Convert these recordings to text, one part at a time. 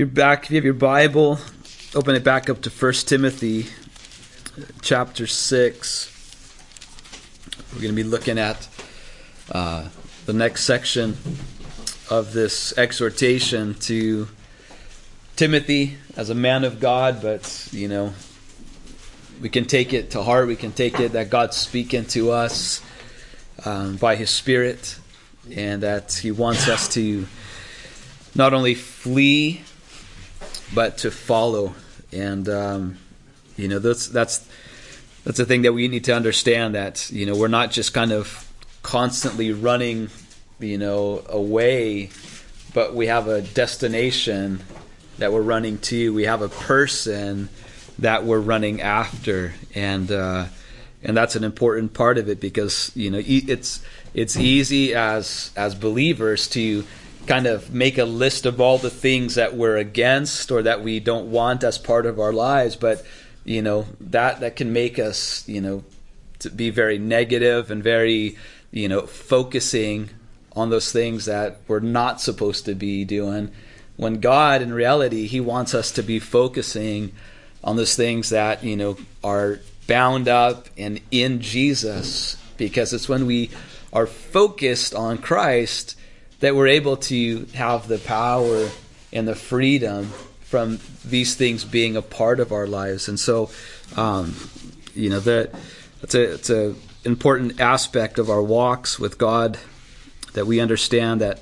you're back, if you have your Bible, open it back up to 1 Timothy chapter 6. We're going to be looking at uh, the next section of this exhortation to Timothy as a man of God, but, you know, we can take it to heart. We can take it that God's speaking to us um, by His Spirit and that He wants us to not only flee but to follow. And um, you know that's that's that's the thing that we need to understand that you know we're not just kind of constantly running you know away, but we have a destination that we're running to. We have a person that we're running after, and uh, and that's an important part of it because you know it's it's easy as as believers to kind of make a list of all the things that we're against or that we don't want as part of our lives but you know that that can make us you know to be very negative and very you know focusing on those things that we're not supposed to be doing when god in reality he wants us to be focusing on those things that you know are bound up and in jesus because it's when we are focused on christ that we're able to have the power and the freedom from these things being a part of our lives. And so, um, you know, that it's a it's a important aspect of our walks with God that we understand that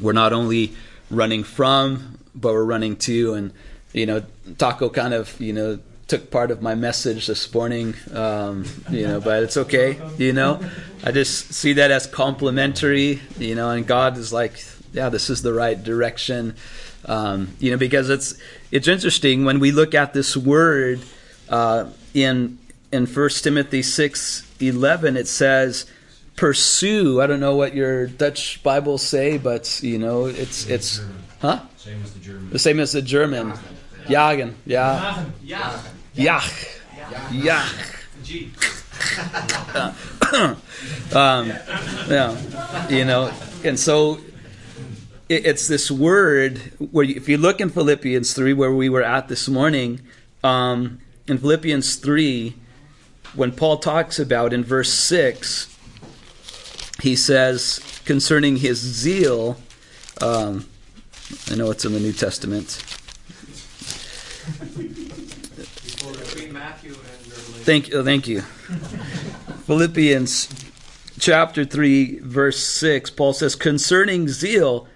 we're not only running from, but we're running to. And you know, Taco kind of you know took part of my message this morning, um, you know, but it's okay, you know. I just see that as complimentary, you know, and God is like, yeah, this is the right direction, um, you know, because it's it's interesting when we look at this word uh, in in First Timothy six eleven, it says pursue. I don't know what your Dutch Bibles say, but you know, it's it's huh? Same as the German. The same as the German. Jagen, yeah. Yeah. Yeah. Yeah. um, yeah. You know, and so it, it's this word where you, if you look in Philippians 3, where we were at this morning, um, in Philippians 3, when Paul talks about in verse 6, he says concerning his zeal, um, I know it's in the New Testament. Thank you. Thank you. Philippians chapter 3, verse 6, Paul says, concerning zeal,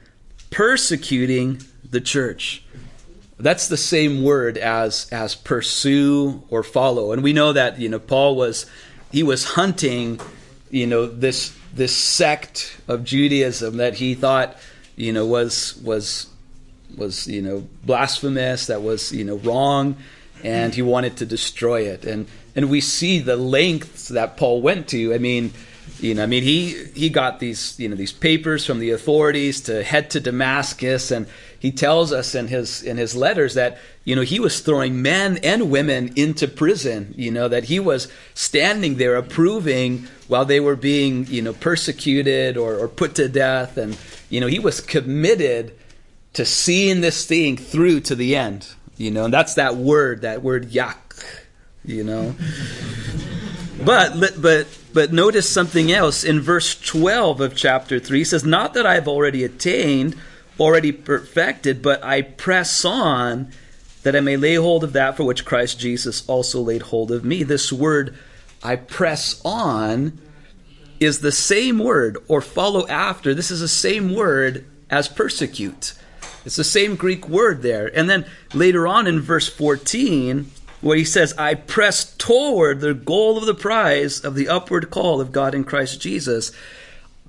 persecuting the church. That's the same word as as pursue or follow. And we know that, you know, Paul was he was hunting, you know, this this sect of Judaism that he thought, you know, was was was, you know, blasphemous, that was, you know, wrong, and he wanted to destroy it. And and we see the lengths that Paul went to. I mean, you know, I mean, he he got these you know these papers from the authorities to head to Damascus, and he tells us in his in his letters that you know he was throwing men and women into prison. You know that he was standing there approving while they were being you know persecuted or, or put to death, and you know he was committed to seeing this thing through to the end. You know, and that's that word, that word yak you know. But but but notice something else. In verse 12 of chapter 3 says not that I've already attained already perfected but I press on that I may lay hold of that for which Christ Jesus also laid hold of me. This word I press on is the same word or follow after. This is the same word as persecute. It's the same Greek word there. And then later on in verse 14 where he says, I press toward the goal of the prize of the upward call of God in Christ Jesus.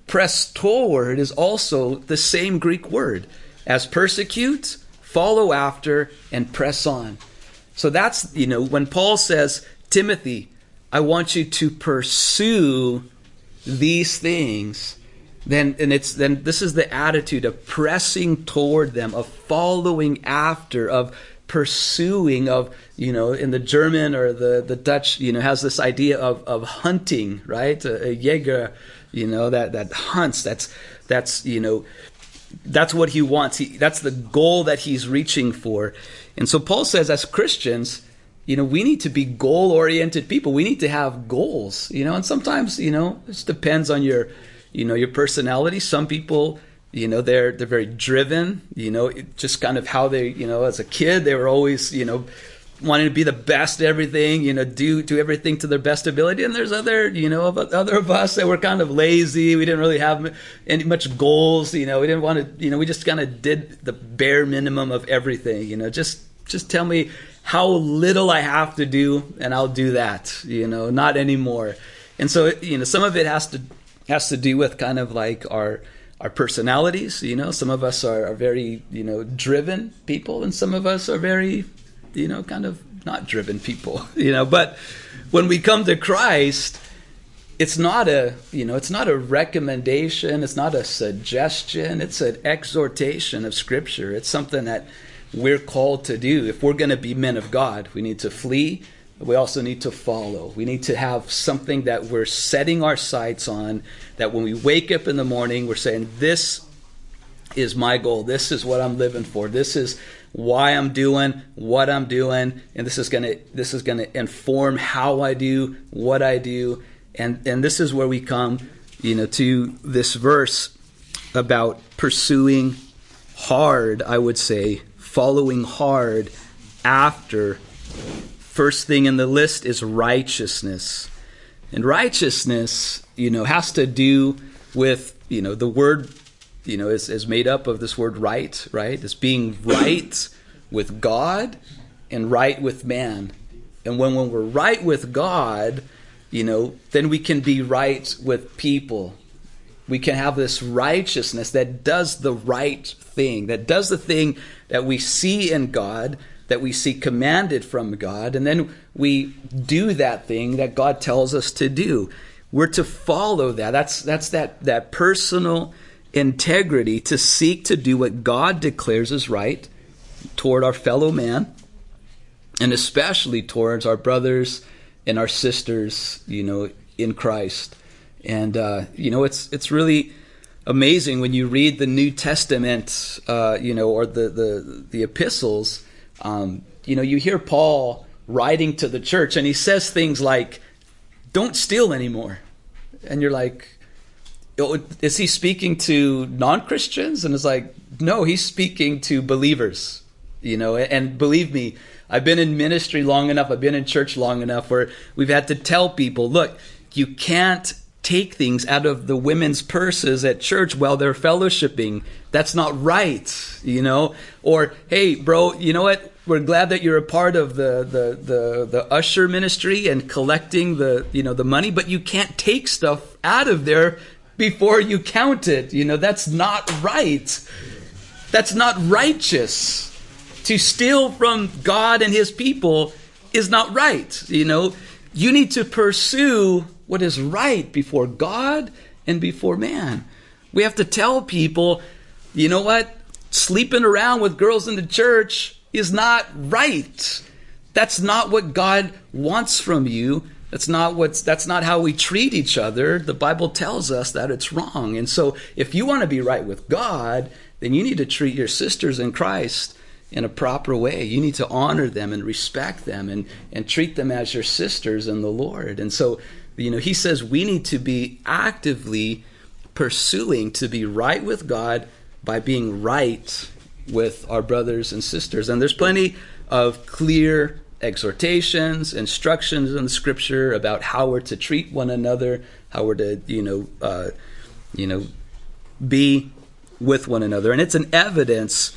Press toward is also the same Greek word as persecute, follow after, and press on. So that's, you know, when Paul says, Timothy, I want you to pursue these things, then and it's then this is the attitude of pressing toward them, of following after, of pursuing of you know in the german or the the dutch you know has this idea of of hunting right a, a jaeger you know that that hunts that's that's you know that's what he wants. He, that's the goal that he's reaching for. And so Paul says, as Christians, you know, we need to be goal oriented people. We need to have goals, you know, and sometimes, you know, it depends on your, you know, your personality. Some people, you know, they're, they're very driven, you know, just kind of how they, you know, as a kid, they were always, you know, wanting to be the best at everything, you know, do do everything to their best ability. And there's other, you know, other of us that were kind of lazy. We didn't really have any much goals. You know, we didn't want to. You know, we just kind of did the bare minimum of everything. You know, just just tell me how little I have to do, and I'll do that. You know, not anymore. And so, you know, some of it has to has to do with kind of like our our personalities. You know, some of us are, are very you know driven people, and some of us are very you know, kind of not driven people, you know. But when we come to Christ, it's not a, you know, it's not a recommendation, it's not a suggestion, it's an exhortation of Scripture. It's something that we're called to do. If we're going to be men of God, we need to flee. We also need to follow. We need to have something that we're setting our sights on, that when we wake up in the morning, we're saying, This is my goal. This is what I'm living for. This is why I'm doing what I'm doing, and this is gonna this is gonna inform how I do what I do, and and this is where we come, you know, to this verse about pursuing hard. I would say following hard after. First thing in the list is righteousness, and righteousness, you know, has to do with you know the word you know, is, is made up of this word right, right? It's being right with God and right with man. And when, when we're right with God, you know, then we can be right with people. We can have this righteousness that does the right thing, that does the thing that we see in God, that we see commanded from God, and then we do that thing that God tells us to do. We're to follow that. That's that's that that personal integrity to seek to do what God declares is right toward our fellow man and especially towards our brothers and our sisters, you know, in Christ. And uh, you know, it's it's really amazing when you read the New Testament, uh, you know, or the the the epistles. Um, you know, you hear Paul writing to the church, and he says things like, "Don't steal anymore," and you're like, is he speaking to non-christians? And it's like no he's speaking to believers you know and believe me i've been in ministry long enough i've been in church long enough where we've had to tell people look you can't take things out of the women's purses at church while they're fellowshipping that's not right you know or hey bro you know what we're glad that you're a part of the, the, the, the usher ministry and collecting the you know the money but you can't take stuff out of there before you count it. You know, that's not right. That's not righteous. To steal from God and his people is not right. You know, you need to pursue what is right before God and before man. We have to tell people, you know what? Sleeping around with girls in the church is not right. That's not what God wants from you. That's not what's that's not how we treat each other. The Bible tells us that it's wrong. And so if you want to be right with God, then you need to treat your sisters in Christ in a proper way. You need to honor them and respect them and, and treat them as your sisters in the Lord. And so, you know, he says we need to be actively pursuing to be right with God by being right with our brothers and sisters. And there's plenty of clear exhortations, instructions in the scripture about how we're to treat one another, how we're to, you know, uh, you know, be with one another. And it's an evidence,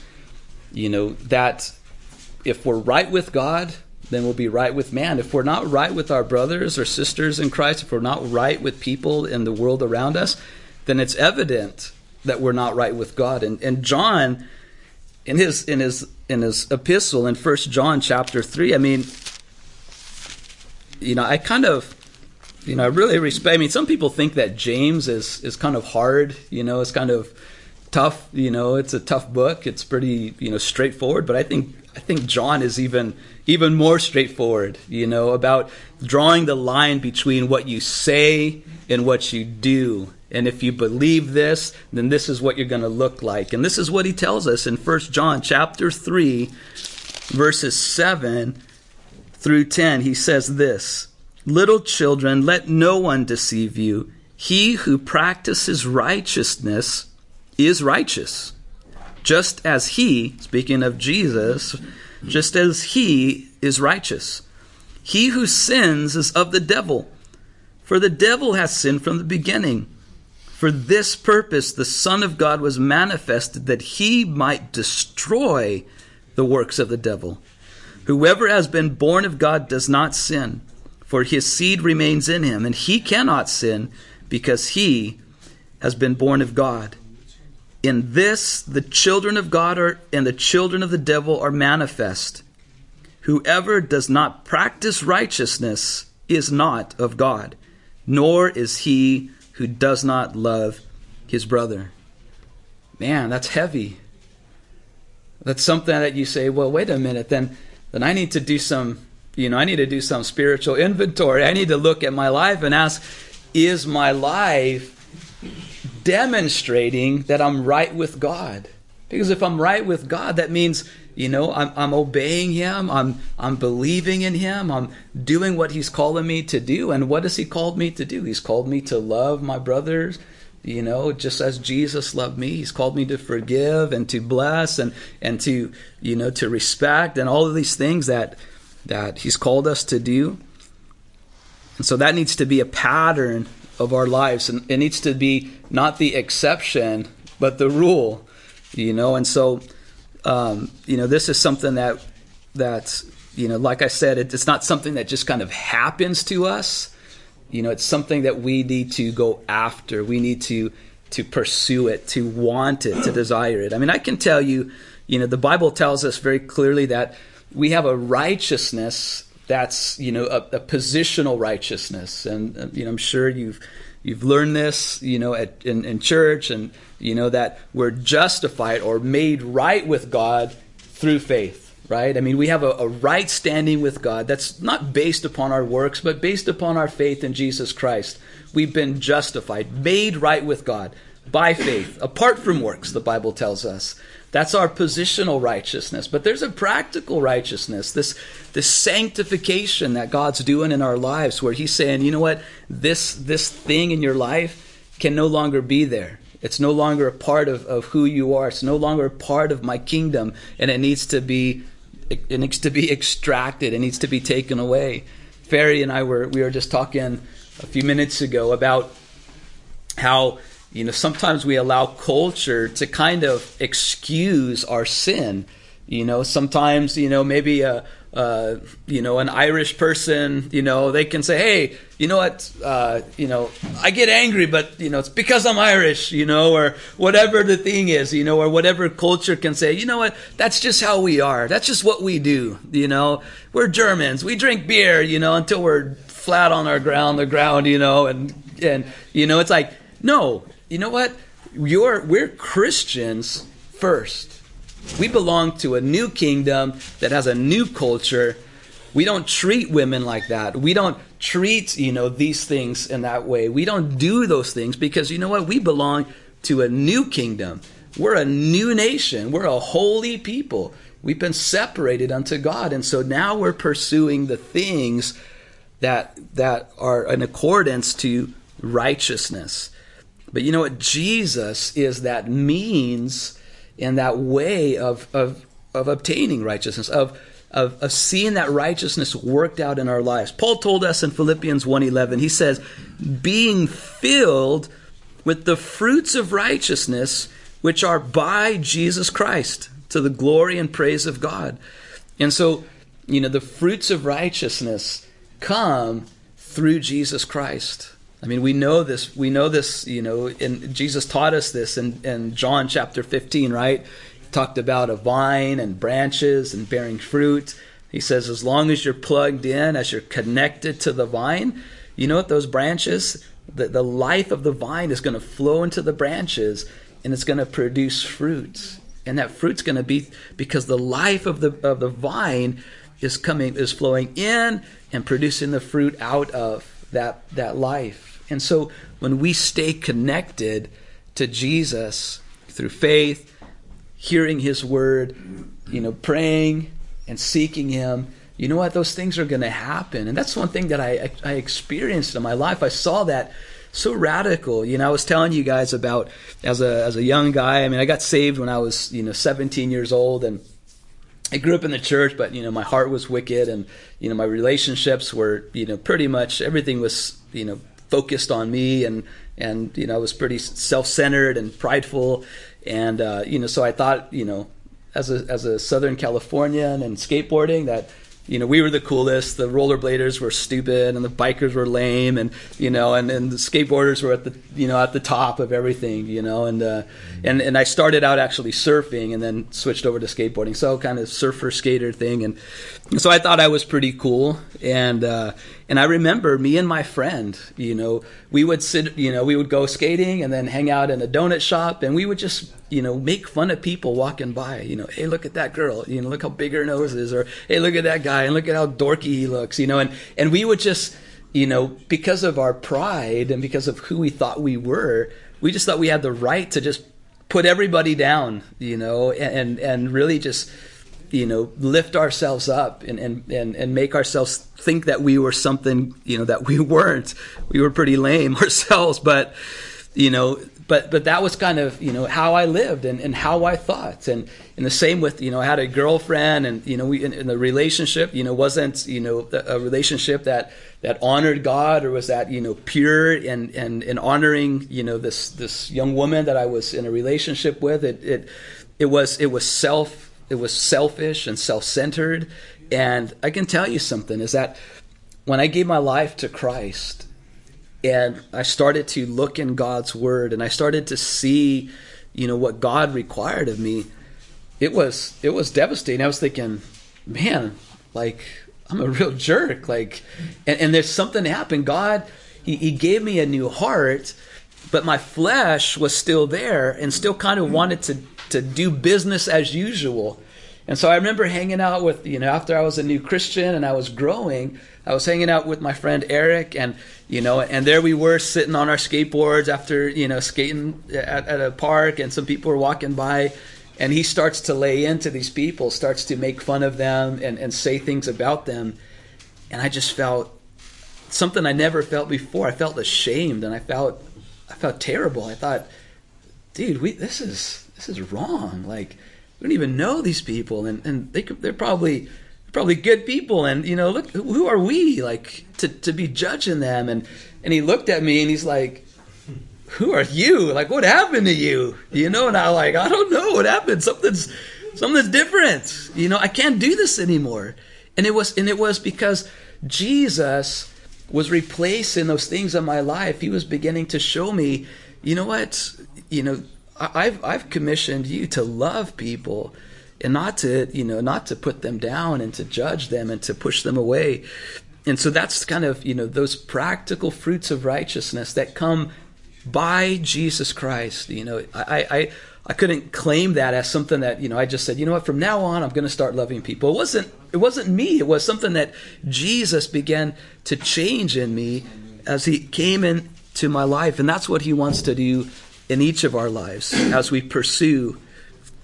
you know, that if we're right with God, then we'll be right with man. If we're not right with our brothers or sisters in Christ, if we're not right with people in the world around us, then it's evident that we're not right with God. And, and John, in his in his in his epistle in First John chapter three. I mean, you know, I kind of, you know, I really respect. I mean, some people think that James is is kind of hard. You know, it's kind of tough. You know, it's a tough book. It's pretty you know straightforward. But I think I think John is even even more straightforward. You know, about drawing the line between what you say and what you do. And if you believe this, then this is what you're going to look like. And this is what he tells us in 1 John chapter 3 verses 7 through 10. He says this, "Little children, let no one deceive you. He who practices righteousness is righteous, just as he, speaking of Jesus, just as he is righteous. He who sins is of the devil, for the devil has sinned from the beginning." For this purpose, the Son of God was manifested that he might destroy the works of the devil. Whoever has been born of God does not sin, for his seed remains in him, and he cannot sin because he has been born of God. In this, the children of God are, and the children of the devil are manifest. Whoever does not practice righteousness is not of God, nor is he who does not love his brother. Man, that's heavy. That's something that you say, well, wait a minute, then then I need to do some, you know, I need to do some spiritual inventory. I need to look at my life and ask, is my life demonstrating that I'm right with God? Because if I'm right with God, that means, you know, I'm, I'm obeying Him, I'm, I'm believing in Him, I'm doing what He's calling me to do. And what has He called me to do? He's called me to love my brothers, you know, just as Jesus loved me. He's called me to forgive and to bless and, and to, you know, to respect and all of these things that, that He's called us to do. And so that needs to be a pattern of our lives. And it needs to be not the exception, but the rule you know? And so um, you know this is something that that's you know like i said it, it's not something that just kind of happens to us. You know it's something that we need to go after. We need to to pursue it to want it to desire it. I mean i can tell you you know the bible tells us very clearly that we have a righteousness that's you know a, a positional righteousness and you know i'm sure you've you've learned this you know at, in, in church and you know, that we're justified or made right with God through faith, right? I mean, we have a, a, right standing with God that's not based upon our works, but based upon our faith in Jesus Christ. We've been justified, made right with God by faith, apart from works, the Bible tells us. That's our positional righteousness. But there's a practical righteousness, this, this sanctification that God's doing in our lives, where He's saying, you know what, this, this thing in your life can no longer be there. It's no longer a part of, of who you are. It's no longer a part of my kingdom, and it needs to be it needs to be extracted. It needs to be taken away. Ferry and I were we were just talking a few minutes ago about how you know sometimes we allow culture to kind of excuse our sin. You know, sometimes you know maybe a uh, you know, an Irish person, you know, they can say, hey, you know what, uh, you know, I get angry, but, you know, it's because I'm Irish, you know, or whatever the thing is, you know, or whatever culture can say, you know what, that's just how we are. That's just what we do, you know. We're Germans. We drink beer, you know, until we're flat on our ground, the ground, you know, and, and, you know, it's like, no, you know what? You're, we're Christians first we belong to a new kingdom that has a new culture. We don't treat women like that. We don't treat, you know, these things in that way. We don't do those things because you know what? We belong to a new kingdom. We're a new nation. We're a holy people. We've been separated unto God. And so now we're pursuing the things that that are in accordance to righteousness. But you know what? Jesus is that means and that way of, of, of obtaining righteousness, of, of, of seeing that righteousness worked out in our lives. Paul told us in Philippians 1.11, he says, being filled with the fruits of righteousness which are by Jesus Christ to the glory and praise of God. And so, you know, the fruits of righteousness come through Jesus Christ. I mean, we know this. We know this. You know, and Jesus taught us this in, in John chapter 15, right? He talked about a vine and branches and bearing fruit. He says, as long as you're plugged in, as you're connected to the vine, you know what? Those branches, the, the life of the vine is going to flow into the branches and it's going to produce fruit. And that fruit's going to be because the life of the of the vine is coming is flowing in and producing the fruit out of that that life. And so when we stay connected to Jesus through faith, hearing his word, you know, praying and seeking him, you know what? Those things are going to happen. And that's one thing that I, I experienced in my life. I saw that so radical. You know, I was telling you guys about as a, as a young guy, I mean, I got saved when I was, you know, 17 years old and I grew up in the church, but you know my heart was wicked, and you know my relationships were you know pretty much everything was you know focused on me, and and you know I was pretty self-centered and prideful, and uh, you know so I thought you know as a as a Southern Californian and skateboarding that you know, we were the coolest. The rollerbladers were stupid, and the bikers were lame, and you know, and, and the skateboarders were at the you know at the top of everything, you know, and uh, and and I started out actually surfing, and then switched over to skateboarding, so kind of surfer skater thing, and so I thought I was pretty cool, and uh, and I remember me and my friend, you know, we would sit, you know, we would go skating and then hang out in a donut shop and we would just, you know, make fun of people walking by. You know, hey, look at that girl. You know, look how big her nose is. Or, hey, look at that guy and look at how dorky he looks, you know. And, and we would just, you know, because of our pride and because of who we thought we were, we just thought we had the right to just put everybody down, you know, and, and really just, you know, lift ourselves up and, and, and, and make ourselves think that we were something, you know, that we weren't. We were pretty lame ourselves, but, you know, but, but that was kind of, you know, how I lived and, and how I thought. And, and the same with, you know, I had a girlfriend and, you know, we, in, in the relationship, you know, wasn't, you know, a relationship that, that honored God or was that, you know, pure and, and, and honoring, you know, this, this young woman that I was in a relationship with. It, it, it was, it was self, it was selfish and self-centered. And i can tell you something is that when i gave my life to christ and i started to look in god's word and i started to see you know what god required of me it was it was devastating. I was thinking man like i'm a real jerk. Like and, and there's something happened. God he, he gave me a new heart but my flesh was still there and still kind of wanted to to do business as usual. And so I remember hanging out with, you know, after I was a new Christian and I was growing, I was hanging out with my friend Eric and, you know, and there we were sitting on our skateboards after, you know, skating at, at a park and some people were walking by and he starts to lay into these people, starts to make fun of them and, and say things about them. And I just felt something I never felt before. I felt ashamed and I felt, I felt terrible. I thought, dude, we, this is, this is wrong. Like, we don't even know these people, and, and they they're probably probably good people, and you know, look, who are we like to to be judging them? And and he looked at me and he's like, who are you? Like, what happened to you? You know, and I like, I don't know what happened. Something's something's different. You know, I can't do this anymore. And it was and it was because Jesus was replacing those things in my life. He was beginning to show me, you know what? You know, I've I've commissioned you to love people and not to you know not to put them down and to judge them and to push them away. And so that's kind of you know those practical fruits of righteousness that come by Jesus Christ you know. I I I couldn't claim that as something that you know I just said you know what? From now on I'm going to start loving people. It wasn't it wasn't me. It was something that Jesus began to change in me as he came into my life. And that's what he wants to do in each of our lives as we pursue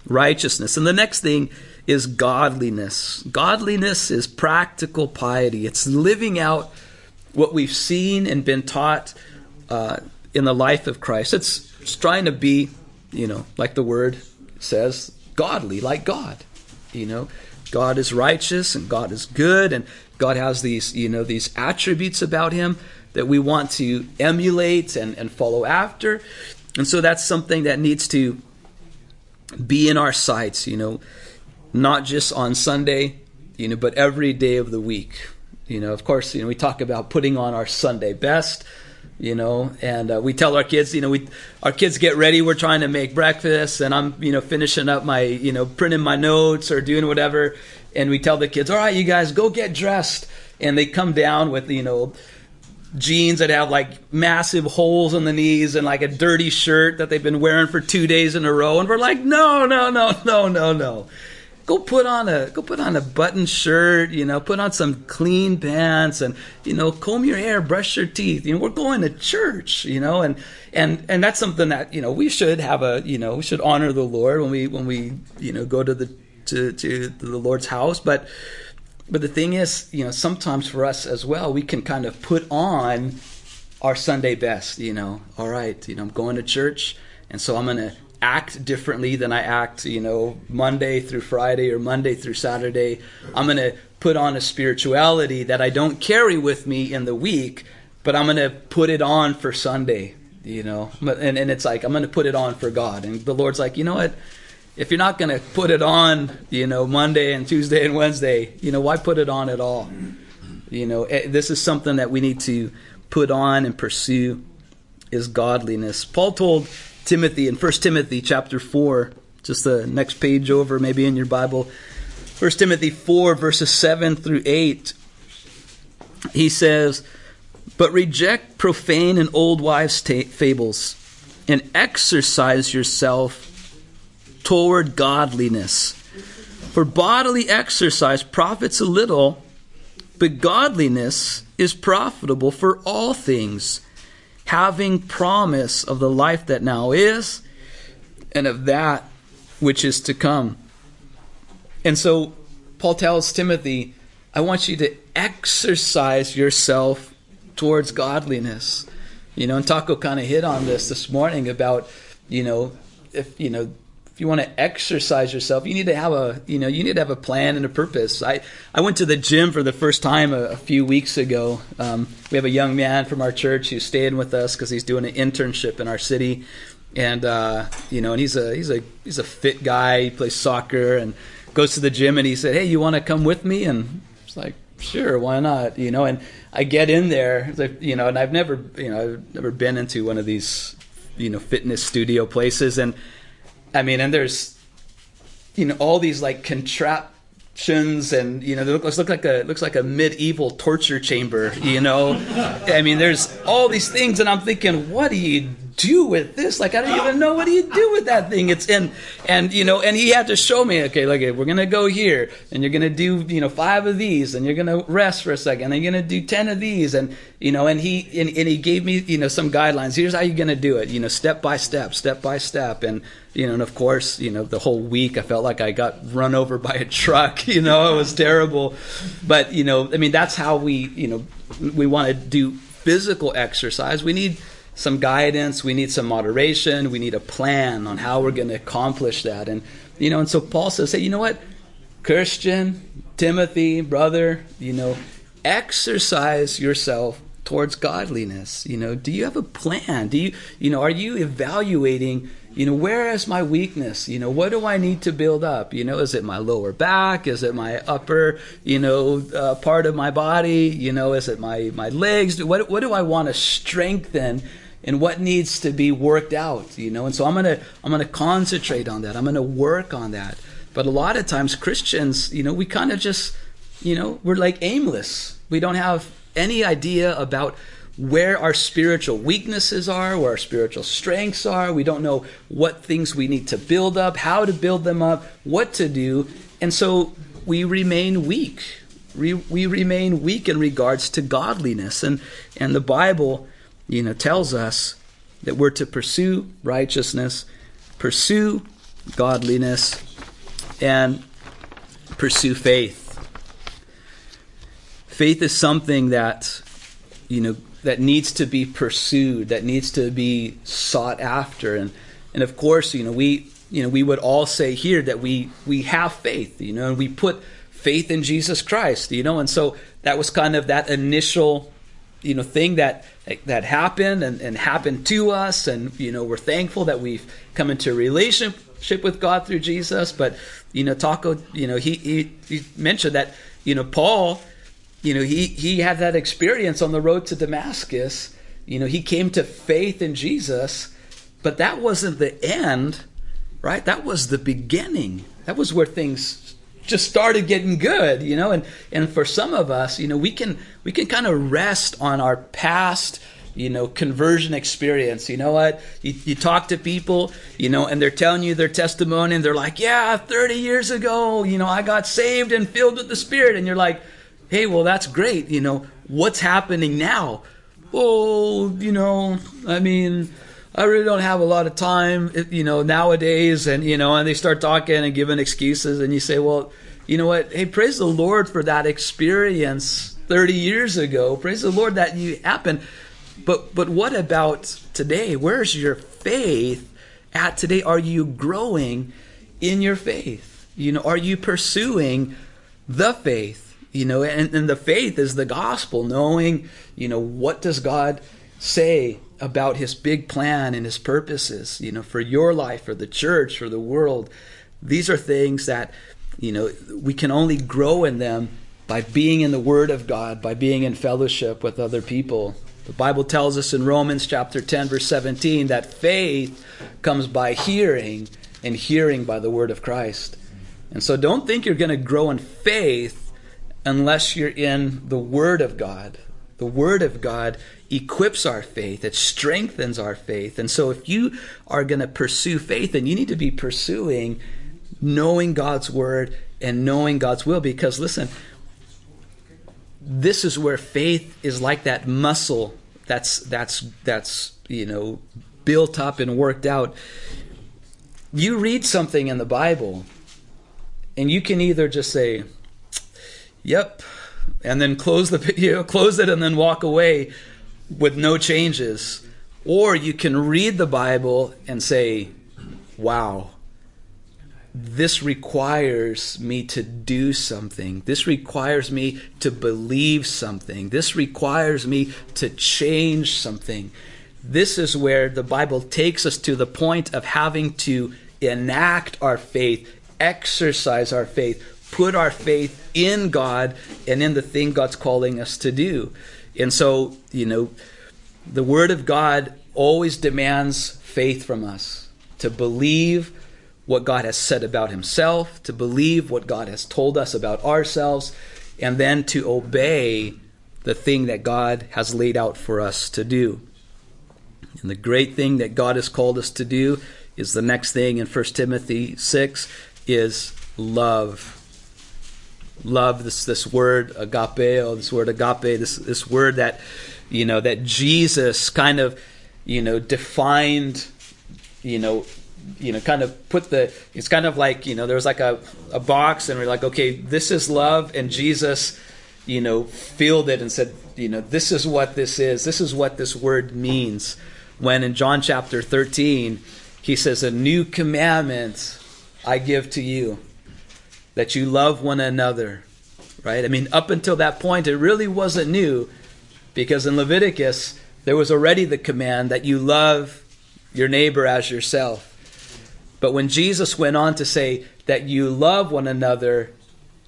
righteousness. And the next thing is godliness. Godliness is practical piety, it's living out what we've seen and been taught uh, in the life of Christ. It's, it's trying to be, you know, like the word says, godly, like God. You know, God is righteous and God is good and God has these, you know, these attributes about him that we want to emulate and, and follow after. And so that's something that needs to be in our sights, you know, not just on Sunday, you know, but every day of the week. You know, of course, you know, we talk about putting on our Sunday best, you know, and uh, we tell our kids, you know, we our kids get ready, we're trying to make breakfast and I'm, you know, finishing up my, you know, printing my notes or doing whatever, and we tell the kids, "All right, you guys go get dressed." And they come down with, you know, jeans that have like massive holes in the knees and like a dirty shirt that they've been wearing for two days in a row. And we're like, no, no, no, no, no, no. go put on a go put on a button shirt, you know, put on some clean pants and you know, comb your hair, brush your teeth. You know, we're going to church, you know, and and and that's something that, you know, we should have a, you know, we should honor the Lord when we when we, you know, go to the to to the Lord's house, but but the thing is, you know, sometimes for us as well, we can kind of put on our Sunday best, you know. All right, you know, I'm going to church, and so I'm going to act differently than I act, you know, Monday through Friday or Monday through Saturday. I'm going to put on a spirituality that I don't carry with me in the week, but I'm going to put it on for Sunday, you know. And, and it's like, I'm going to put it on for God. And the Lord's like, you know what? If you're not going to put it on, you know, Monday and Tuesday and Wednesday, you know, why put it on at all? You know, eh, this is something that we need to put on and pursue is godliness. Paul told Timothy in 1 Timothy chapter 4, just the next page over, maybe in your Bible. 1 Timothy 4, verses 7 through 8. He says, But reject profane and old wives' fables, and exercise yourself toward godliness. For bodily exercise profits a little, but godliness is profitable for all things having promise of the life that now is and of that which is to come. And so Paul tells Timothy, I want you to exercise yourself towards godliness. You know, and Taco kind of hit on this this morning about, you know, if, you know, if you want to exercise yourself, you need to have a you know you need to have a plan and a purpose. I I went to the gym for the first time a, a few weeks ago. Um, we have a young man from our church who's staying with us because he's doing an internship in our city, and uh, you know, and he's a he's a he's a fit guy. He plays soccer and goes to the gym. And he said, "Hey, you want to come with me?" And it's like, "Sure, why not?" You know, and I get in there, you know, and I've never you know I've never been into one of these you know fitness studio places and I mean, and there's you know all these like contraptions and you know looks look like a looks like a medieval torture chamber. You know, I mean, there's all these things, and I'm thinking, what do you do with this? Like, I don't even know what do you do with that thing. It's in, and you know, and he had to show me, okay, look, we're gonna go here, and you're gonna do, you know, five of these, and you're gonna rest for a second, and you're gonna do ten of these, and you know, and he and, and he gave me, you know, some guidelines. Here's how you're gonna do it, you know, step by step, step by step, and you know, and of course, you know, the whole week I felt like I got run over by a truck. You know, it was terrible, but you know, I mean, that's how we, you know, we want to do physical exercise. We need some guidance, we need some moderation, we need a plan on how we're going to accomplish that. And you know, and so Paul says, "Hey, you know what? Christian, Timothy, brother, you know, exercise yourself towards godliness. You know, do you have a plan? Do you, you know, are you evaluating you know, where is my weakness? You know, what do I need to build up? You know, is it my lower back? Is it my upper, you know, uh, part of my body? You know, is it my, my legs? What, what do I want to strengthen? And what needs to be worked out, you know, and so I'm gonna I'm gonna concentrate on that. I'm gonna work on that. But a lot of times Christians, you know, we kind of just, you know, we're like aimless. We don't have any idea about where our spiritual weaknesses are, where our spiritual strengths are. We don't know what things we need to build up, how to build them up, what to do. And so we remain weak. We, we remain weak in regards to godliness. And, and the Bible, you know, tells us that we're to pursue righteousness, pursue godliness, and pursue faith. Faith is something that, you know, that needs to be pursued, that needs to be sought after. And and of course, you know, we you know, we would all say here that we we have faith, you know, and we put faith in Jesus Christ, you know, and so that was kind of that initial you know thing that that happened and, and happened to us and you know we're thankful that we've come into a relationship with God through Jesus but you know Taco you know he, he, he mentioned that you know Paul you know, he, he had that experience on the road to Damascus. You know, he came to faith in Jesus, but that wasn't the end, right? That was the beginning. That was where things just started getting good, you know, and, and for some of us, you know, we can we can kind of rest on our past, you know, conversion experience. You know what? You, you talk to people, you know, and they're telling you their testimony, and they're like, yeah, 30 years ago, you know, I got saved and filled with the Spirit. And you're like, hey, well, that's great. You know, what's happening now? Oh, you know, I mean, I really don't have a lot of time, you know, nowadays. And, you know, and they start talking and giving excuses. And you say, well, you know what? Hey, praise the Lord for that experience 30 years ago. Praise the Lord that you happened. But but what about today? Where's your faith at today? Are you growing in your faith? You know, are you pursuing the faith? You know, and, and the faith is the gospel, knowing, you know, what does God say about his big plan and his purposes, you know, for your life, for the church, for the world. These are things that, you know, we can only grow in them by being in the Word of God, by being in fellowship with other people. The Bible tells us in Romans chapter 10, verse 17, that faith comes by hearing, and hearing by the word of Christ. And so don't think you're going to grow in faith unless you're in the Word of God. The Word of God equips our faith, it strengthens our faith. And so if you are going to pursue faith, then you need to be pursuing knowing God's Word and knowing God's will. Because listen, this is where faith is like that muscle that's that's that's you know built up and worked out you read something in the bible and you can either just say yep and then close the video close it and then walk away with no changes or you can read the bible and say wow this requires me to do something. This requires me to believe something. This requires me to change something. This is where the Bible takes us to the point of having to enact our faith, exercise our faith, put our faith in God and in the thing God's calling us to do. And so, you know, the Word of God always demands faith from us to believe what God has said about himself, to believe what God has told us about ourselves, and then to obey the thing that God has laid out for us to do. And the great thing that God has called us to do is the next thing in 1 Timothy 6 is love. Love this this word agapeo, this word agape, this this word that you know that Jesus kind of you know defined you know you know, kind of put the, it's kind of like, you know, there was like a, a box and we're like, okay, this is love. And Jesus, you know, filled it and said, you know, this is what this is. This is what this word means. When in John chapter 13, he says, a new commandment I give to you, that you love one another. Right? I mean, up until that point, it really wasn't new because in Leviticus, there was already the command that you love your neighbor as yourself. But when Jesus went on to say that you love one another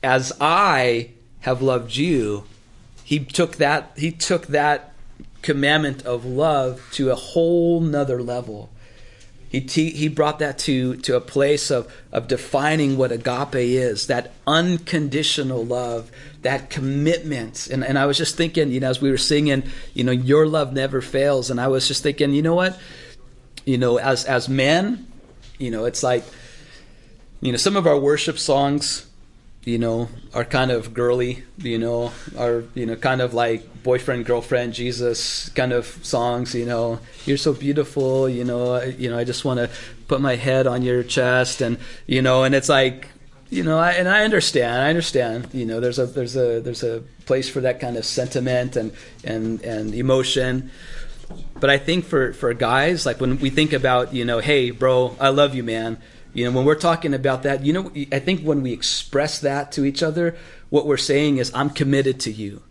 as I have loved you, he took that he took that commandment of love to a whole nother level. He, he brought that to, to a place of, of defining what agape is that unconditional love, that commitment. And, and I was just thinking, you know, as we were singing, you know, your love never fails. And I was just thinking, you know what? You know, as, as men, you know, it's like, you know, some of our worship songs, you know, are kind of girly, you know, are, you know, kind of like boyfriend, girlfriend, Jesus kind of songs, you know, you're so beautiful, you know, you know, I just want to put my head on your chest and, you know, and it's like, you know, I, and I understand, I understand, you know, there's a, there's a, there's a place for that kind of sentiment and, and, and emotion. But I think for, for guys, like when we think about, you know, hey, bro, I love you, man. You know, when we're talking about that, you know, I think when we express that to each other, what we're saying is, I'm committed to you.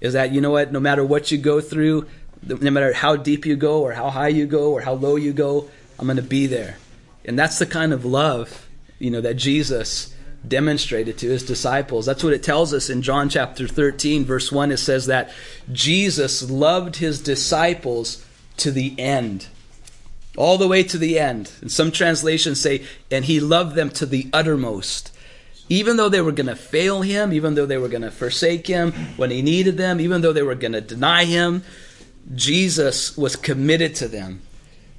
Is that, you know what, no matter what you go through, no matter how deep you go or how high you go or how low you go, I'm going to be there. And that's the kind of love, you know, that Jesus demonstrated to his disciples. That's what it tells us in John chapter 13, verse 1. It says that Jesus loved his disciples to the end. All the way to the end. And some translations say, and he loved them to the uttermost. Even though they were going to fail him, even though they were going to forsake him when he needed them, even though they were going to deny him, Jesus was committed to them.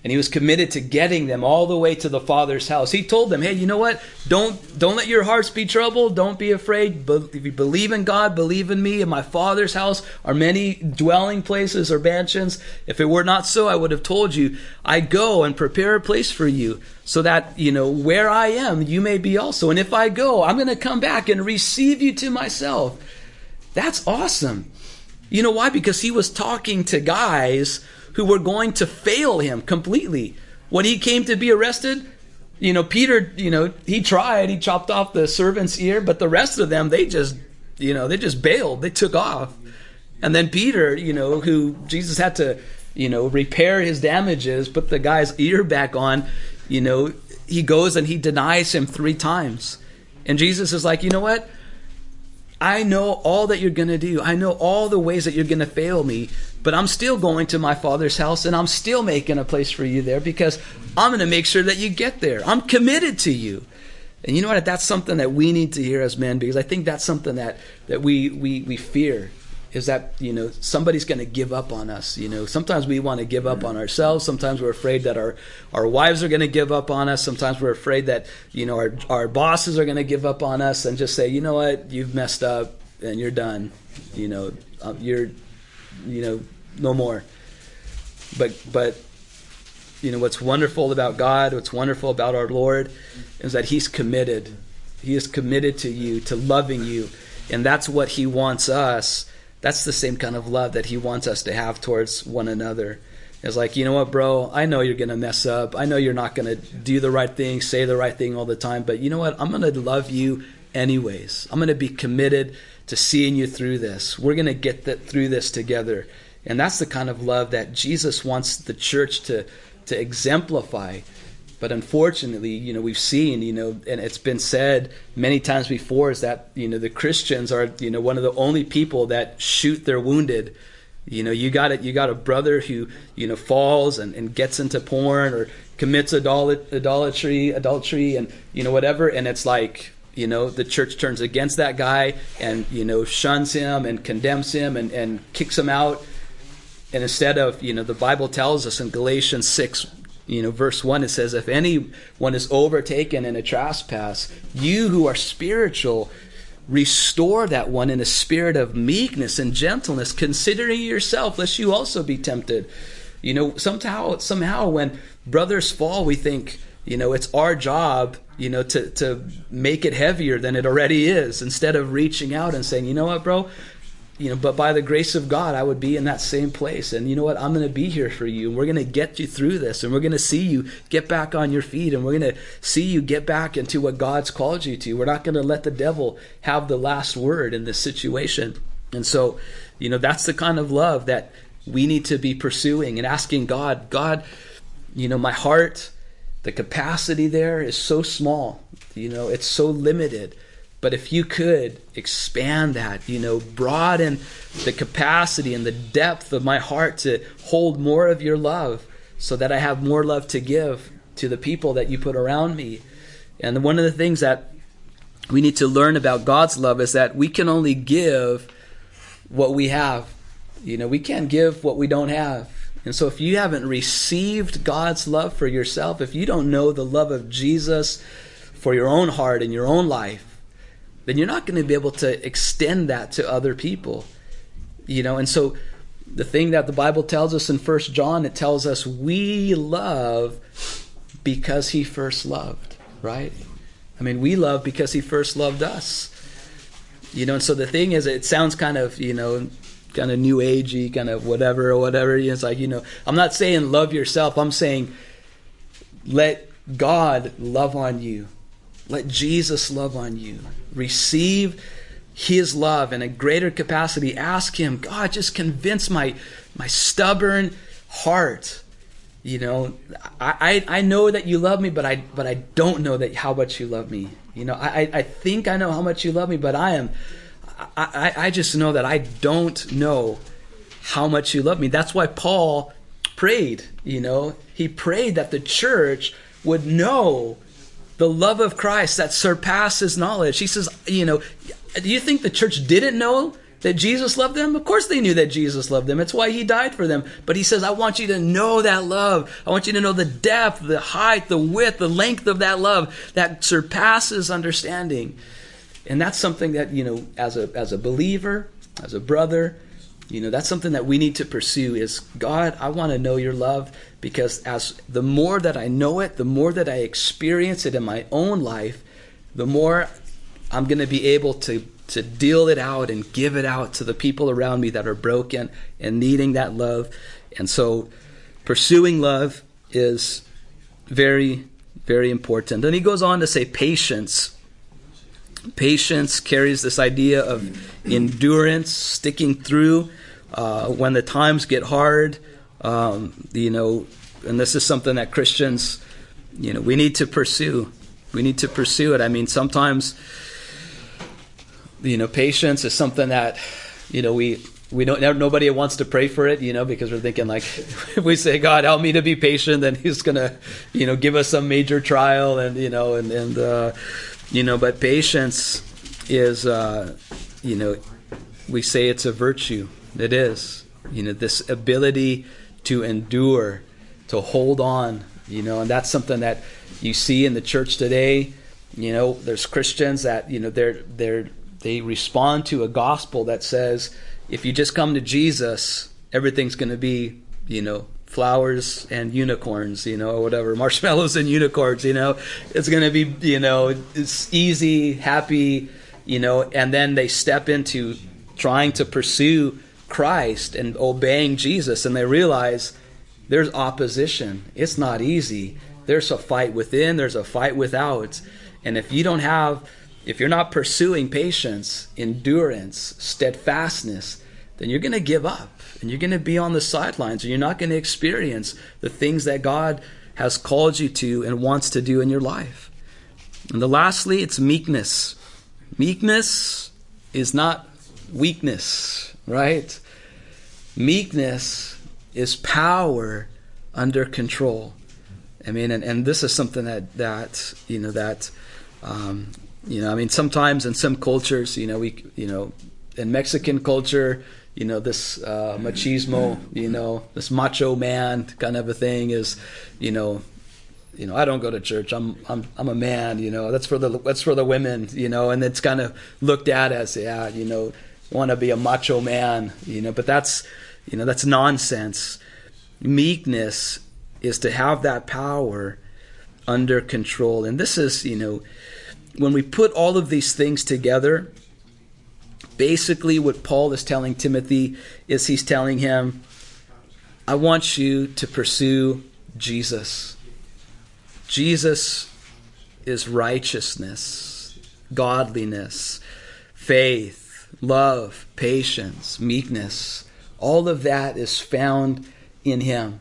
And he was committed to getting them all the way to the Father's house. He told them, "Hey, you know what? Don't don't let your hearts be troubled. Don't be afraid. If you believe in God, believe in me. In my Father's house are many dwelling places or mansions. If it were not so, I would have told you. I go and prepare a place for you, so that you know where I am, you may be also. And if I go, I'm going to come back and receive you to myself." That's awesome. You know why? Because he was talking to guys who were going to fail him completely. When he came to be arrested, you know, Peter, you know, he tried, he chopped off the servant's ear, but the rest of them, they just, you know, they just bailed, they took off. And then Peter, you know, who Jesus had to, you know, repair his damages, put the guy's ear back on, you know, he goes and he denies him three times. And Jesus is like, you know what? I know all that you're going to do. I know all the ways that you're going to fail me, but I'm still going to my father's house and I'm still making a place for you there because I'm going to make sure that you get there. I'm committed to you. And you know what? That's something that we need to hear as men because I think that's something that, that we, we, we fear is that you know somebody's going to give up on us you know sometimes we want to give up on ourselves sometimes we're afraid that our our wives are going to give up on us sometimes we're afraid that you know our our bosses are going to give up on us and just say you know what you've messed up and you're done you know um, you're you know no more but but you know what's wonderful about God what's wonderful about our Lord is that he's committed he is committed to you to loving you and that's what he wants us that's the same kind of love that he wants us to have towards one another. It's like, you know what, bro? I know you're going to mess up. I know you're not going to do the right thing, say the right thing all the time. But you know what? I'm going to love you anyways. I'm going to be committed to seeing you through this. We're going to get that, through this together. And that's the kind of love that Jesus wants the church to, to exemplify. But unfortunately, you know, we've seen, you know, and it's been said many times before is that, you know, the Christians are, you know, one of the only people that shoot their wounded. You know, you got it. You got a brother who, you know, falls and, and gets into porn or commits idolatry, adultery, and you know whatever. And it's like, you know, the church turns against that guy and you know shuns him and condemns him and, and kicks him out. And instead of, you know, the Bible tells us in Galatians six you know, verse 1, it says, If anyone is overtaken in a trespass, you who are spiritual, restore that one in a spirit of meekness and gentleness, considering yourself, lest you also be tempted. You know, somehow, somehow when brothers fall, we think, you know, it's our job, you know, to, to make it heavier than it already is, instead of reaching out and saying, you know what, bro, you know, but by the grace of God, I would be in that same place. And you know what? I'm going to be here for you. And we're going to get you through this. And we're going to see you get back on your feet. And we're going to see you get back into what God's called you to. We're not going to let the devil have the last word in this situation. And so, you know, that's the kind of love that we need to be pursuing and asking God, God, you know, my heart, the capacity there is so small. You know, it's so limited. But if you could expand that, you know, broaden the capacity and the depth of my heart to hold more of your love so that I have more love to give to the people that you put around me. And one of the things that we need to learn about God's love is that we can only give what we have. You know, we can't give what we don't have. And so if you haven't received God's love for yourself, if you don't know the love of Jesus for your own heart and your own life, then you're not going to be able to extend that to other people. You know, and so the thing that the Bible tells us in First John, it tells us we love because he first loved, right? I mean, we love because he first loved us. You know, and so the thing is, it sounds kind of, you know, kind of new agey, kind of whatever or whatever. It's like, you know, I'm not saying love yourself. I'm saying let God love on you. Let Jesus love on you. Receive his love in a greater capacity. Ask him, God, just convince my my stubborn heart. You know, I, I know that you love me, but I but I don't know that how much you love me. You know, I, I think I know how much you love me, but I am I, I just know that I don't know how much you love me. That's why Paul prayed, you know. He prayed that the church would know the love of Christ that surpasses knowledge. He says, you know, do you think the church didn't know that Jesus loved them? Of course they knew that Jesus loved them. It's why he died for them. But he says, I want you to know that love. I want you to know the depth, the height, the width, the length of that love that surpasses understanding. And that's something that, you know, as a as a believer, as a brother, you know, that's something that we need to pursue is God, I want to know your love because as the more that I know it, the more that I experience it in my own life, the more I'm going to be able to to deal it out and give it out to the people around me that are broken and needing that love. And so pursuing love is very very important. And he goes on to say patience. Patience carries this idea of endurance, sticking through uh, when the times get hard. Um, you know, and this is something that Christians, you know, we need to pursue. We need to pursue it. I mean, sometimes you know, patience is something that, you know, we we don't nobody wants to pray for it, you know, because we're thinking like if we say God help me to be patient, then He's gonna, you know, give us some major trial, and you know, and and uh, you know, but patience is, uh, you know, we say it's a virtue. It is, you know, this ability to endure, to hold on, you know, and that's something that you see in the church today. You know, there's Christians that you know they're they're they respond to a gospel that says if you just come to Jesus, everything's going to be, you know, flowers and unicorns, you know, or whatever, marshmallows and unicorns, you know. It's going to be, you know, it's easy, happy, you know, and then they step into trying to pursue Christ and obeying Jesus and they realize there's opposition. It's not easy. There's a fight within, there's a fight without. And if you don't have if you're not pursuing patience, endurance, steadfastness, then you're going to give up and you're going to be on the sidelines and you're not going to experience the things that God has called you to and wants to do in your life. And the lastly, it's meekness. Meekness is not weakness, right? Meekness is power under control. I mean, and, and this is something that, that you know, that um, you know, I mean, sometimes in some cultures, you know, we, you know, in Mexican culture, you know, this uh, machismo, you know, this macho man kind of a thing is, you know, you know, I don't go to church. I'm I'm I'm a man. You know, that's for the that's for the women. You know, and it's kind of looked at as yeah, you know, want to be a macho man. You know, but that's you know that's nonsense. Meekness is to have that power under control, and this is you know when we put all of these things together, basically what Paul is telling Timothy is he's telling him, I want you to pursue Jesus. Jesus is righteousness, godliness, faith, love, patience, meekness. All of that is found in him.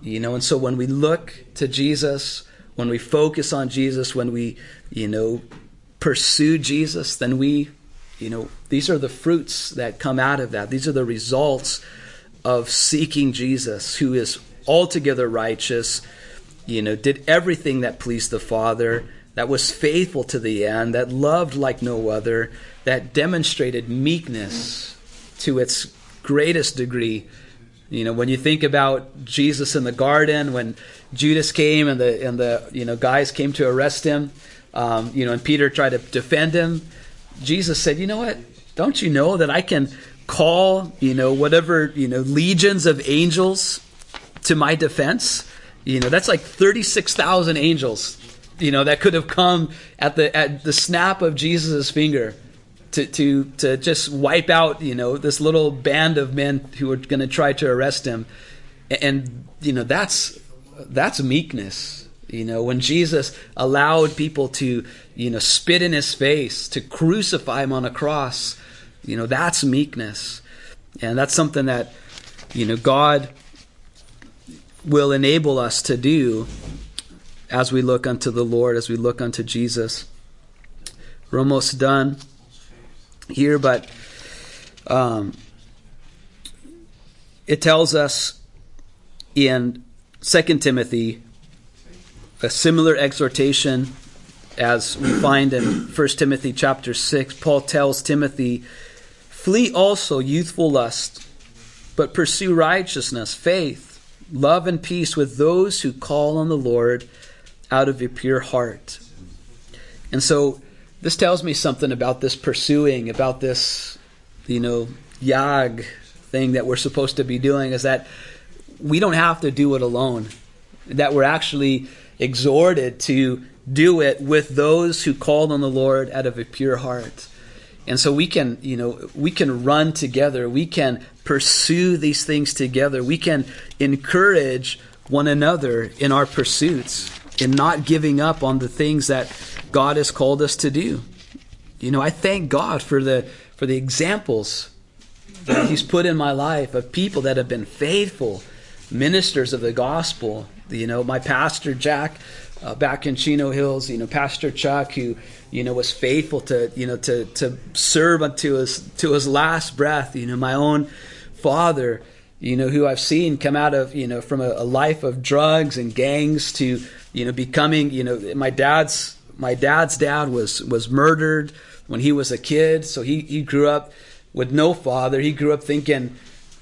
You know, and so when we look to Jesus, when we focus on Jesus, when we you know, pursue Jesus, then we, you know, these are the fruits that come out of that. These are the results of seeking Jesus, who is altogether righteous, you know, did everything that pleased the Father, that was faithful to the end, that loved like no other, that demonstrated meekness to its greatest degree. You know, when you think about Jesus in the garden, when Judas came and the and the you know guys came to arrest him, um, you know, and Peter tried to defend him. Jesus said, "You know what? Don't you know that I can call, you know, whatever, you know, legions of angels to my defense? You know, that's like 36,000 angels, you know, that could have come at the at the snap of Jesus' finger." To, to, to just wipe out you know this little band of men who were going to try to arrest him and you know that's that's meekness you know, when Jesus allowed people to, you know, spit in his face, to crucify him on a cross, you know, that's meekness. And that's something that, you know, God will enable us to do as we look unto the Lord, as we look unto Jesus. We're almost done here, but um, it tells us in Second Timothy a similar exhortation as we find in 1 Timothy chapter 6. Paul tells Timothy, Flee also youthful lust, but pursue righteousness, faith, love, and peace with those who call on the Lord out of a pure heart. And so this tells me something about this pursuing, about this, you know, yag thing that we're supposed to be doing is that we don't have to do it alone. That we're actually exhorted to do it with those who called on the Lord out of a pure heart. And so we can, you know, we can run together. We can pursue these things together. We can encourage one another in our pursuits, in not giving up on the things that God has called us to do. You know, I thank God for the for the examples that He's put in my life of people that have been faithful ministers of the gospel. You know, my pastor Jack uh, back in Chino Hills, you know, Pastor Chuck, who you know was faithful to you know to to serve unto his to his last breath. You know, my own father, you know, who I've seen come out of you know from a, a life of drugs and gangs to you know becoming you know my dad's my dad's dad was was murdered when he was a kid, so he he grew up with no father. He grew up thinking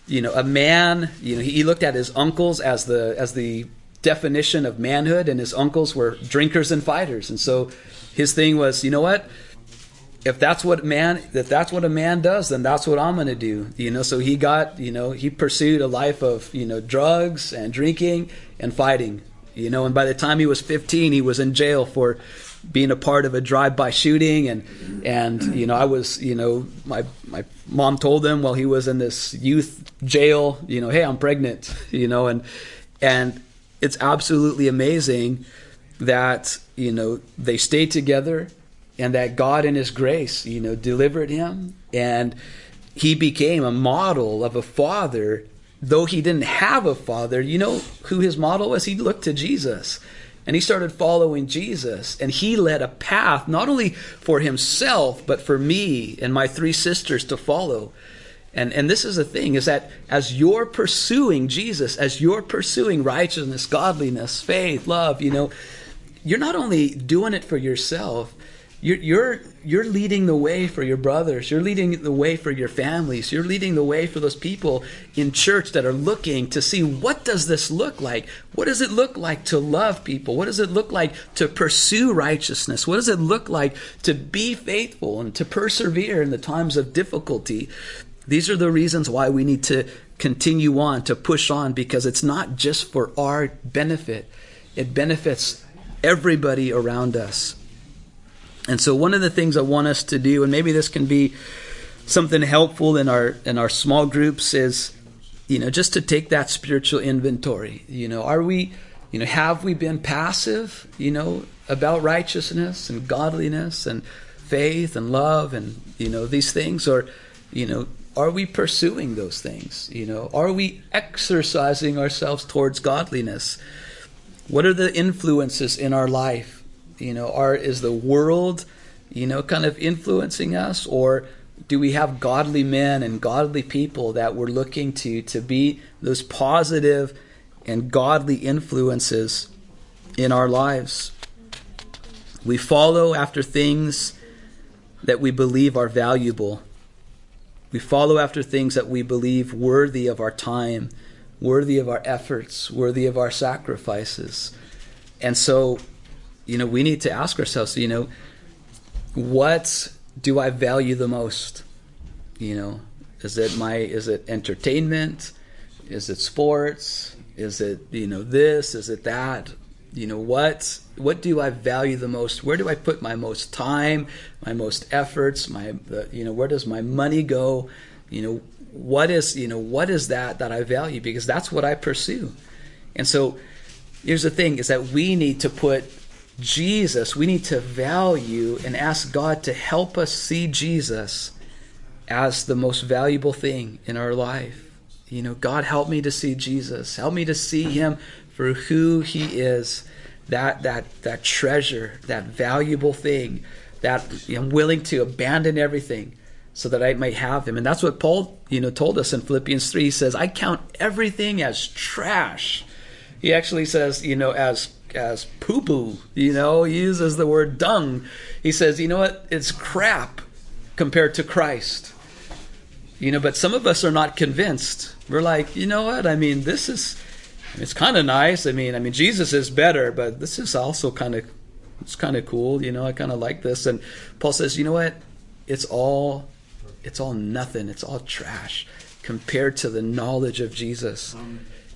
you know a man you know he looked at his uncles as the as the definition of manhood, and his uncles were drinkers and fighters. And so his thing was, you know what? If that's what man, if that's what a man does, then that's what I'm going to do. You know, so he got, you know, he pursued a life of, you know, drugs and drinking and fighting. You know, and by the time he was 15, he was in jail for being a part of a drive-by shooting and and you know I was you know my my mom told him while he was in this youth jail you know hey I'm pregnant you know and and it's absolutely amazing that you know they stayed together and that God in his grace you know delivered him. And he became a model of a father though he didn't have a father. You know who his model was? He looked to Jesus and he started following Jesus. And he led a path not only for himself but for me and my three sisters to follow and, and this is the thing is that as you're pursuing Jesus, as you're pursuing righteousness, godliness, faith, love, you know, you're not only doing it for yourself, you're, you're, you're leading the way for your brothers. You're leading the way for your families. You're leading the way for those people in church that are looking to see what does this look like? What does it look like to love people? What does it look like to pursue righteousness? What does it look like to be faithful and to persevere in the times of difficulty? These are the reasons why we need to continue on, to push on, because it's not just for our benefit, it benefits everybody around us. And so, one of the things I want us to do, and maybe this can be something helpful in our in our small groups, is you know just to take that spiritual inventory. You know, are we, you know, have we been passive, you know, about righteousness and godliness and faith and love and you know these things, or you know, are we pursuing those things? You know, are we exercising ourselves towards godliness? What are the influences in our life? You know, are is the world, you know, kind of influencing us or do we have godly men and godly people that we're looking to to be those positive and godly influences in our lives? We follow after things that we believe are valuable we follow after things that we believe worthy of our time, worthy of our efforts, worthy of our sacrifices. And so, you know, we need to ask ourselves, you know, what do I value the most? You know, is it my is it entertainment? Is it sports? Is it, you know, this? Is it that? you know what what do I value the most? Where do I put my most time, my most efforts, my you know where does my money go? You know what is you know what is that that I value because that's what I pursue. And so here's the thing is that we need to put Jesus, we need to value and ask God to help us see Jesus as the most valuable thing in our life. You know, God help me to see Jesus. Help me to see him for who he is, that that that treasure, that valuable thing, that I'm willing to abandon everything so that I might have him. And that's what Paul, you know, told us in Philippians 3. He says, I count everything as trash. He actually says, you know, as as poo poo, you know, he uses the word dung. He says, you know what? It's crap compared to Christ. You know, but some of us are not convinced. We're like, you know what? I mean, this is it's kind of nice. I mean, I mean Jesus is better, but this is also kind of it's kind of cool, you know. I kind of like this and Paul says, "You know what? It's all it's all nothing. It's all trash compared to the knowledge of Jesus."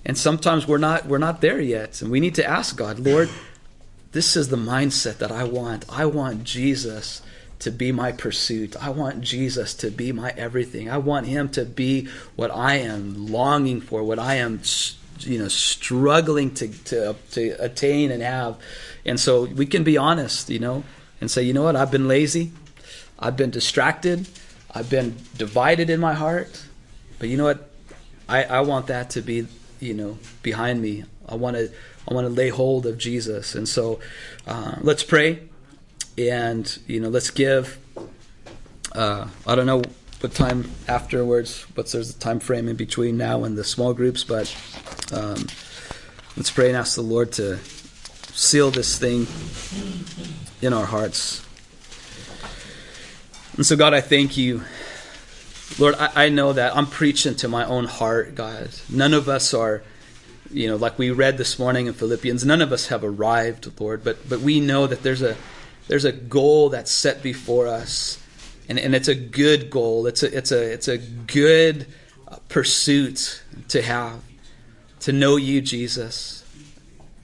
And sometimes we're not we're not there yet, and we need to ask God, "Lord, this is the mindset that I want. I want Jesus to be my pursuit. I want Jesus to be my everything. I want him to be what I am longing for, what I am you know struggling to to to attain and have. And so we can be honest, you know, and say, "You know what? I've been lazy. I've been distracted. I've been divided in my heart. But you know what? I I want that to be, you know, behind me. I want to I want to lay hold of Jesus. And so uh, let's pray and, you know, let's give. Uh, I don't know what time afterwards, but there's a time frame in between now and the small groups, but um, let's pray and ask the Lord to seal this thing in our hearts. And so, God, I thank you. Lord, I, I know that I'm preaching to my own heart, God. None of us are you know, like we read this morning in Philippians, none of us have arrived, Lord, but but we know that there's a there's a goal that's set before us, and and it's a good goal. It's a it's a it's a good pursuit to have, to know you, Jesus,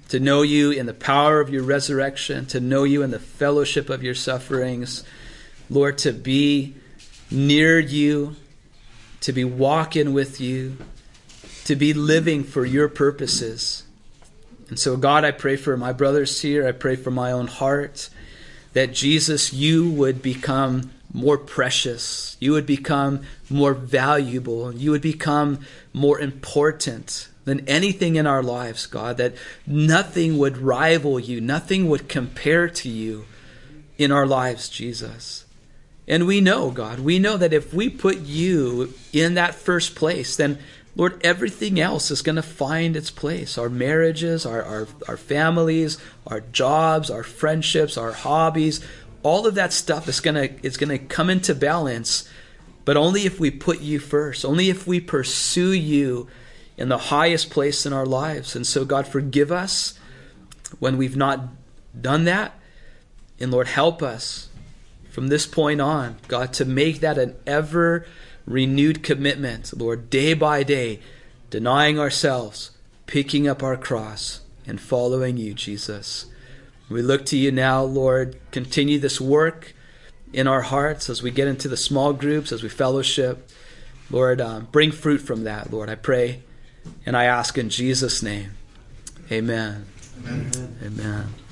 to know you in the power of your resurrection, to know you in the fellowship of your sufferings, Lord, to be near you, to be walking with you to be living for your purposes. And so, God, I pray for my brothers here. I pray for my own heart that Jesus, you would become more precious. You would become more valuable. You would become more important than anything in our lives, God. That nothing would rival you, nothing would compare to you in our lives, Jesus. And we know, God, we know that if we put you in that first place, then Lord, everything else is going to find its place. Our marriages, our, our, our families, our jobs, our friendships, our hobbies, all of that stuff is going to is going to come into balance, but only if we put you first, only if we pursue you in the highest place in our lives. And so, God, forgive us when we've not done that. And Lord, help us from this point on, God, to make that an ever renewed commitment, Lord, day by day, denying ourselves, picking up our cross, and following you, Jesus. We look to you now, Lord. Continue this work in our hearts as we get into the small groups, as we fellowship. Lord, um, bring fruit from that, Lord. I pray and I ask in Jesus' name. Amen. Amen. Amen. tell